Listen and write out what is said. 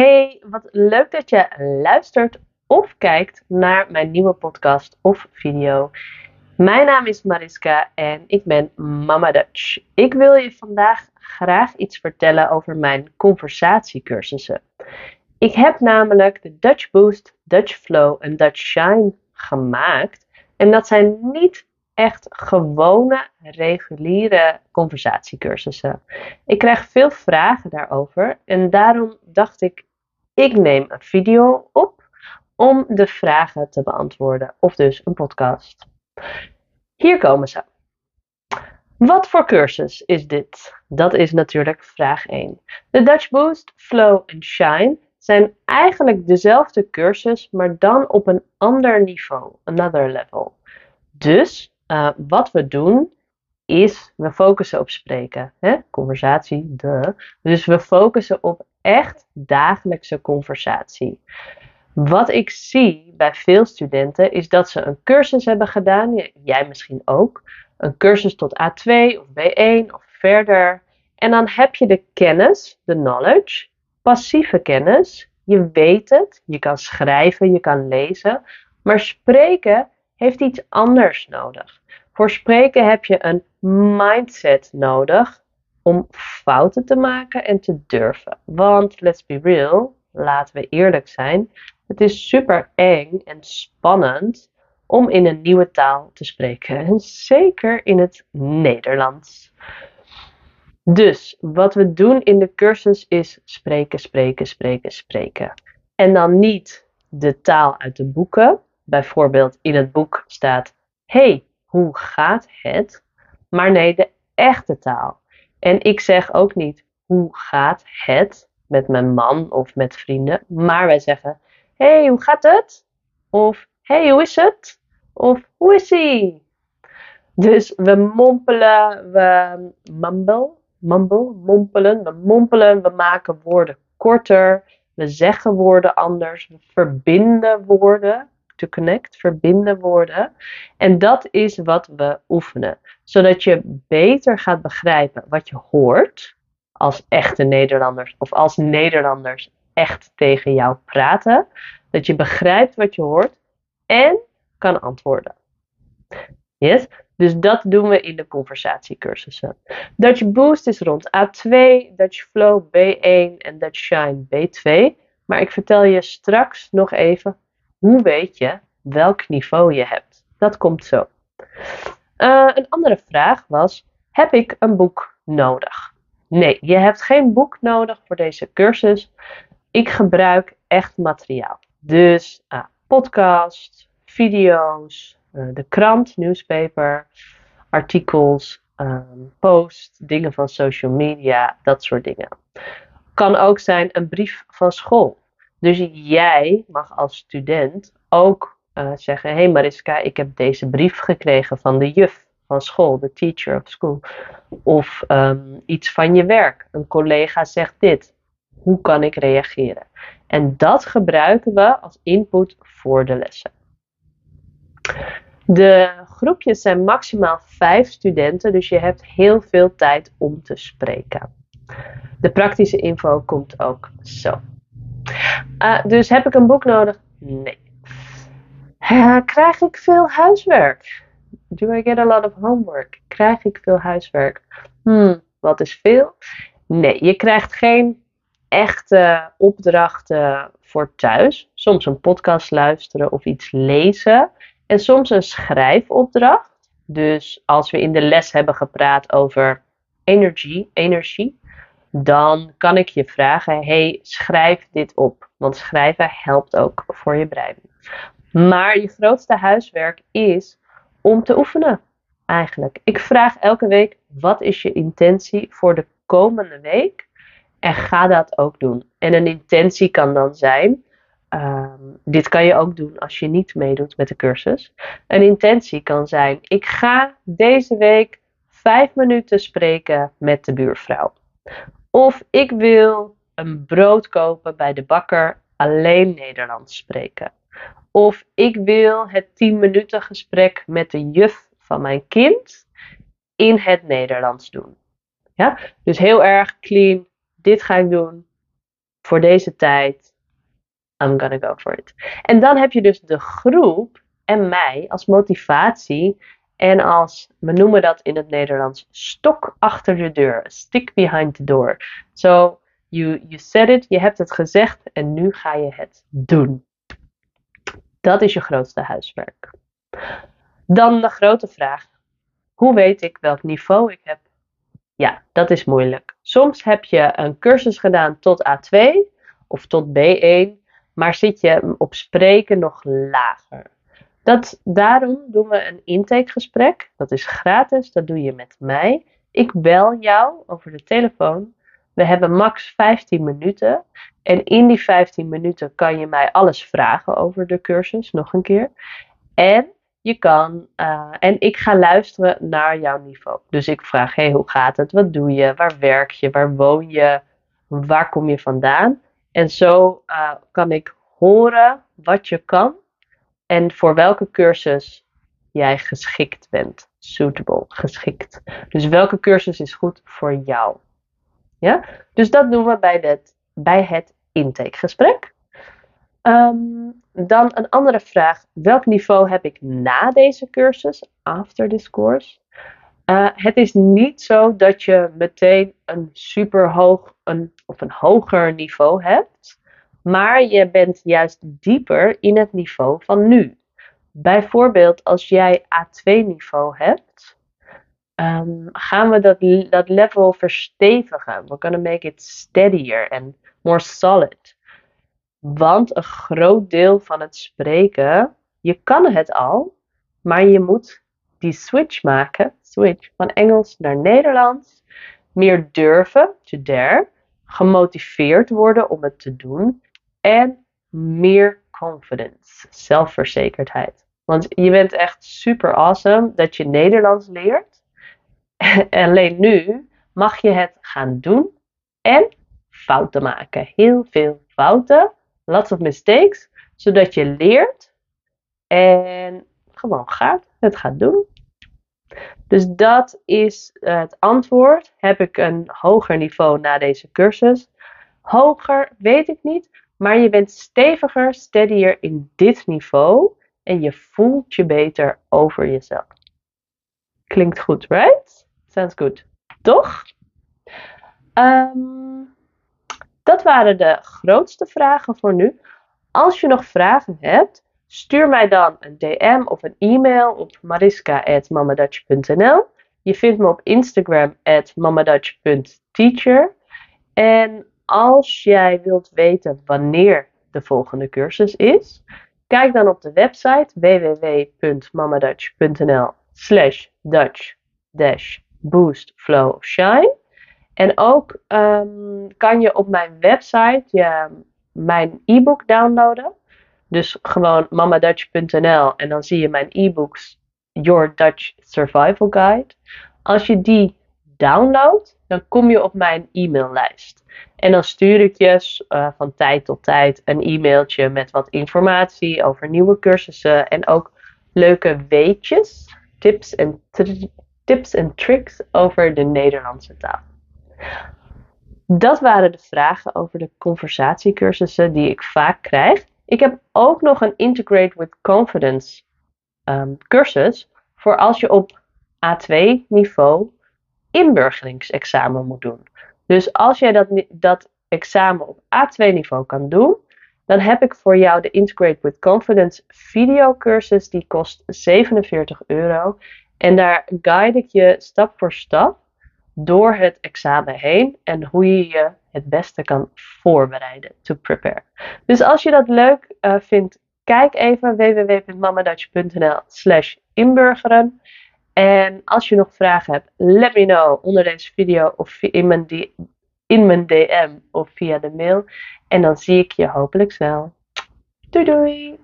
Hey, wat leuk dat je luistert of kijkt naar mijn nieuwe podcast of video. Mijn naam is Mariska en ik ben Mama Dutch. Ik wil je vandaag graag iets vertellen over mijn conversatiecursussen. Ik heb namelijk de Dutch Boost, Dutch Flow en Dutch Shine gemaakt. En dat zijn niet echt gewone, reguliere conversatiecursussen. Ik krijg veel vragen daarover en daarom dacht ik, ik neem een video op om de vragen te beantwoorden, of dus een podcast. Hier komen ze. Wat voor cursus is dit? Dat is natuurlijk vraag 1. De Dutch Boost, Flow en Shine zijn eigenlijk dezelfde cursus, maar dan op een ander niveau, another level. Dus uh, wat we doen is, we focussen op spreken. Hè? Conversatie, de. Dus we focussen op echt dagelijkse conversatie. Wat ik zie bij veel studenten is dat ze een cursus hebben gedaan, jij misschien ook, een cursus tot A2 of B1 of verder. En dan heb je de kennis, de knowledge, passieve kennis. Je weet het, je kan schrijven, je kan lezen, maar spreken heeft iets anders nodig. Voor spreken heb je een mindset nodig om fouten te maken en te durven. Want let's be real, laten we eerlijk zijn, het is super eng en spannend om in een nieuwe taal te spreken. En zeker in het Nederlands. Dus wat we doen in de cursus is spreken, spreken, spreken, spreken. En dan niet de taal uit de boeken. Bijvoorbeeld in het boek staat: Hey, hoe gaat het? Maar nee, de echte taal. En ik zeg ook niet hoe gaat het met mijn man of met vrienden, maar wij zeggen: Hey, hoe gaat het? Of Hey, hoe is het? Of hoe is ie? Dus we mompelen, we mumble, mumble, mompelen, we mompelen, we maken woorden korter, we zeggen woorden anders, we verbinden woorden to connect, verbinden woorden. En dat is wat we oefenen. Zodat je beter gaat begrijpen wat je hoort als echte Nederlanders of als Nederlanders echt tegen jou praten. Dat je begrijpt wat je hoort en kan antwoorden. Yes? Dus dat doen we in de conversatiecursussen. Dutch Boost is rond A2, Dutch Flow B1 en Dutch Shine B2. Maar ik vertel je straks nog even hoe weet je welk niveau je hebt? Dat komt zo. Uh, een andere vraag was: heb ik een boek nodig? Nee, je hebt geen boek nodig voor deze cursus. Ik gebruik echt materiaal. Dus uh, podcast, video's, uh, de krant, newspaper, artikels, um, post, dingen van social media, dat soort dingen. Kan ook zijn een brief van school. Dus jij mag als student ook uh, zeggen: Hé hey Mariska, ik heb deze brief gekregen van de juf van school, de teacher of school. Of um, iets van je werk. Een collega zegt dit. Hoe kan ik reageren? En dat gebruiken we als input voor de lessen. De groepjes zijn maximaal vijf studenten, dus je hebt heel veel tijd om te spreken. De praktische info komt ook zo. Uh, dus heb ik een boek nodig? Nee. Uh, krijg ik veel huiswerk? Do I get a lot of homework? Krijg ik veel huiswerk? Hmm, wat is veel? Nee, je krijgt geen echte opdrachten voor thuis. Soms een podcast luisteren of iets lezen. En soms een schrijfopdracht. Dus als we in de les hebben gepraat over energie, energie, dan kan ik je vragen: hey, schrijf dit op. Want schrijven helpt ook voor je brein. Maar je grootste huiswerk is om te oefenen. Eigenlijk. Ik vraag elke week: wat is je intentie voor de komende week? En ga dat ook doen. En een intentie kan dan zijn. Um, dit kan je ook doen als je niet meedoet met de cursus. Een intentie kan zijn: ik ga deze week vijf minuten spreken met de buurvrouw. Of ik wil een brood kopen bij de bakker alleen Nederlands spreken. Of ik wil het 10 minuten gesprek met de juf van mijn kind in het Nederlands doen. Ja? Dus heel erg clean. Dit ga ik doen. voor deze tijd, I'm gonna go for it. En dan heb je dus de groep en mij als motivatie en als, we noemen dat in het Nederlands, stok achter de deur. Stick behind the door. So, you, you said it, je hebt het gezegd en nu ga je het doen. Dat is je grootste huiswerk. Dan de grote vraag. Hoe weet ik welk niveau ik heb? Ja, dat is moeilijk. Soms heb je een cursus gedaan tot A2 of tot B1, maar zit je op spreken nog lager. Dat, daarom doen we een intakegesprek. Dat is gratis, dat doe je met mij. Ik bel jou over de telefoon. We hebben max 15 minuten. En in die 15 minuten kan je mij alles vragen over de cursus, nog een keer. En je kan, uh, en ik ga luisteren naar jouw niveau. Dus ik vraag, hey, hoe gaat het? Wat doe je? Waar werk je? Waar woon je? Waar kom je vandaan? En zo uh, kan ik horen wat je kan en voor welke cursus jij geschikt bent. Suitable, geschikt. Dus welke cursus is goed voor jou? Ja? Dus dat doen we bij, het bij het intakegesprek. Um, dan een andere vraag. Welk niveau heb ik na deze cursus? After this course. Uh, het is niet zo dat je meteen een super hoog een, of een hoger niveau hebt. Maar je bent juist dieper in het niveau van nu. Bijvoorbeeld als jij A2 niveau hebt, um, gaan we dat, dat level verstevigen. We're gonna make it steadier and more solid. Want een groot deel van het spreken, je kan het al, maar je moet die switch maken, switch van Engels naar Nederlands, meer durven, to dare, gemotiveerd worden om het te doen en meer confidence, zelfverzekerdheid. Want je bent echt super awesome dat je Nederlands leert. Alleen nu mag je het gaan doen en fouten maken. Heel veel fouten, lots of mistakes, zodat je leert en gewoon gaat, het gaat doen. Dus dat is het antwoord. Heb ik een hoger niveau na deze cursus? Hoger weet ik niet, maar je bent steviger, steadier in dit niveau en je voelt je beter over jezelf. Klinkt goed, right? Sounds good. Toch? Um, dat waren de grootste vragen voor nu. Als je nog vragen hebt, stuur mij dan een DM of een e-mail op mariska.mamadutch.nl. Je vindt me op Instagram at mamadutch.teacher. En als jij wilt weten wanneer de volgende cursus is, kijk dan op de website www.mamadutch.nl slash Dutch dash boost flow shine. En ook um, kan je op mijn website mijn e-book downloaden. Dus gewoon mamadutch.nl en dan zie je mijn e-books Your Dutch Survival Guide. Als je die downloadt, dan kom je op mijn e-maillijst. En dan stuur ik je uh, van tijd tot tijd een e-mailtje met wat informatie over nieuwe cursussen en ook leuke weetjes, tips en, tips en tricks over de Nederlandse taal. Dat waren de vragen over de conversatiecursussen die ik vaak krijg. Ik heb ook nog een Integrate with Confidence um, cursus voor als je op A2 niveau inburgeringsexamen moet doen. Dus als jij dat, dat examen op A2 niveau kan doen, dan heb ik voor jou de Integrate with Confidence videocursus. Die kost 47 euro. En daar guide ik je stap voor stap door het examen heen en hoe je je het beste kan voorbereiden. To prepare. Dus als je dat leuk uh, vindt, kijk even www.mamadutch.nl slash inburgeren. En als je nog vragen hebt, let me know onder deze video of in mijn, DM of via de mail. En dan zie ik je hopelijk snel. Doei doei!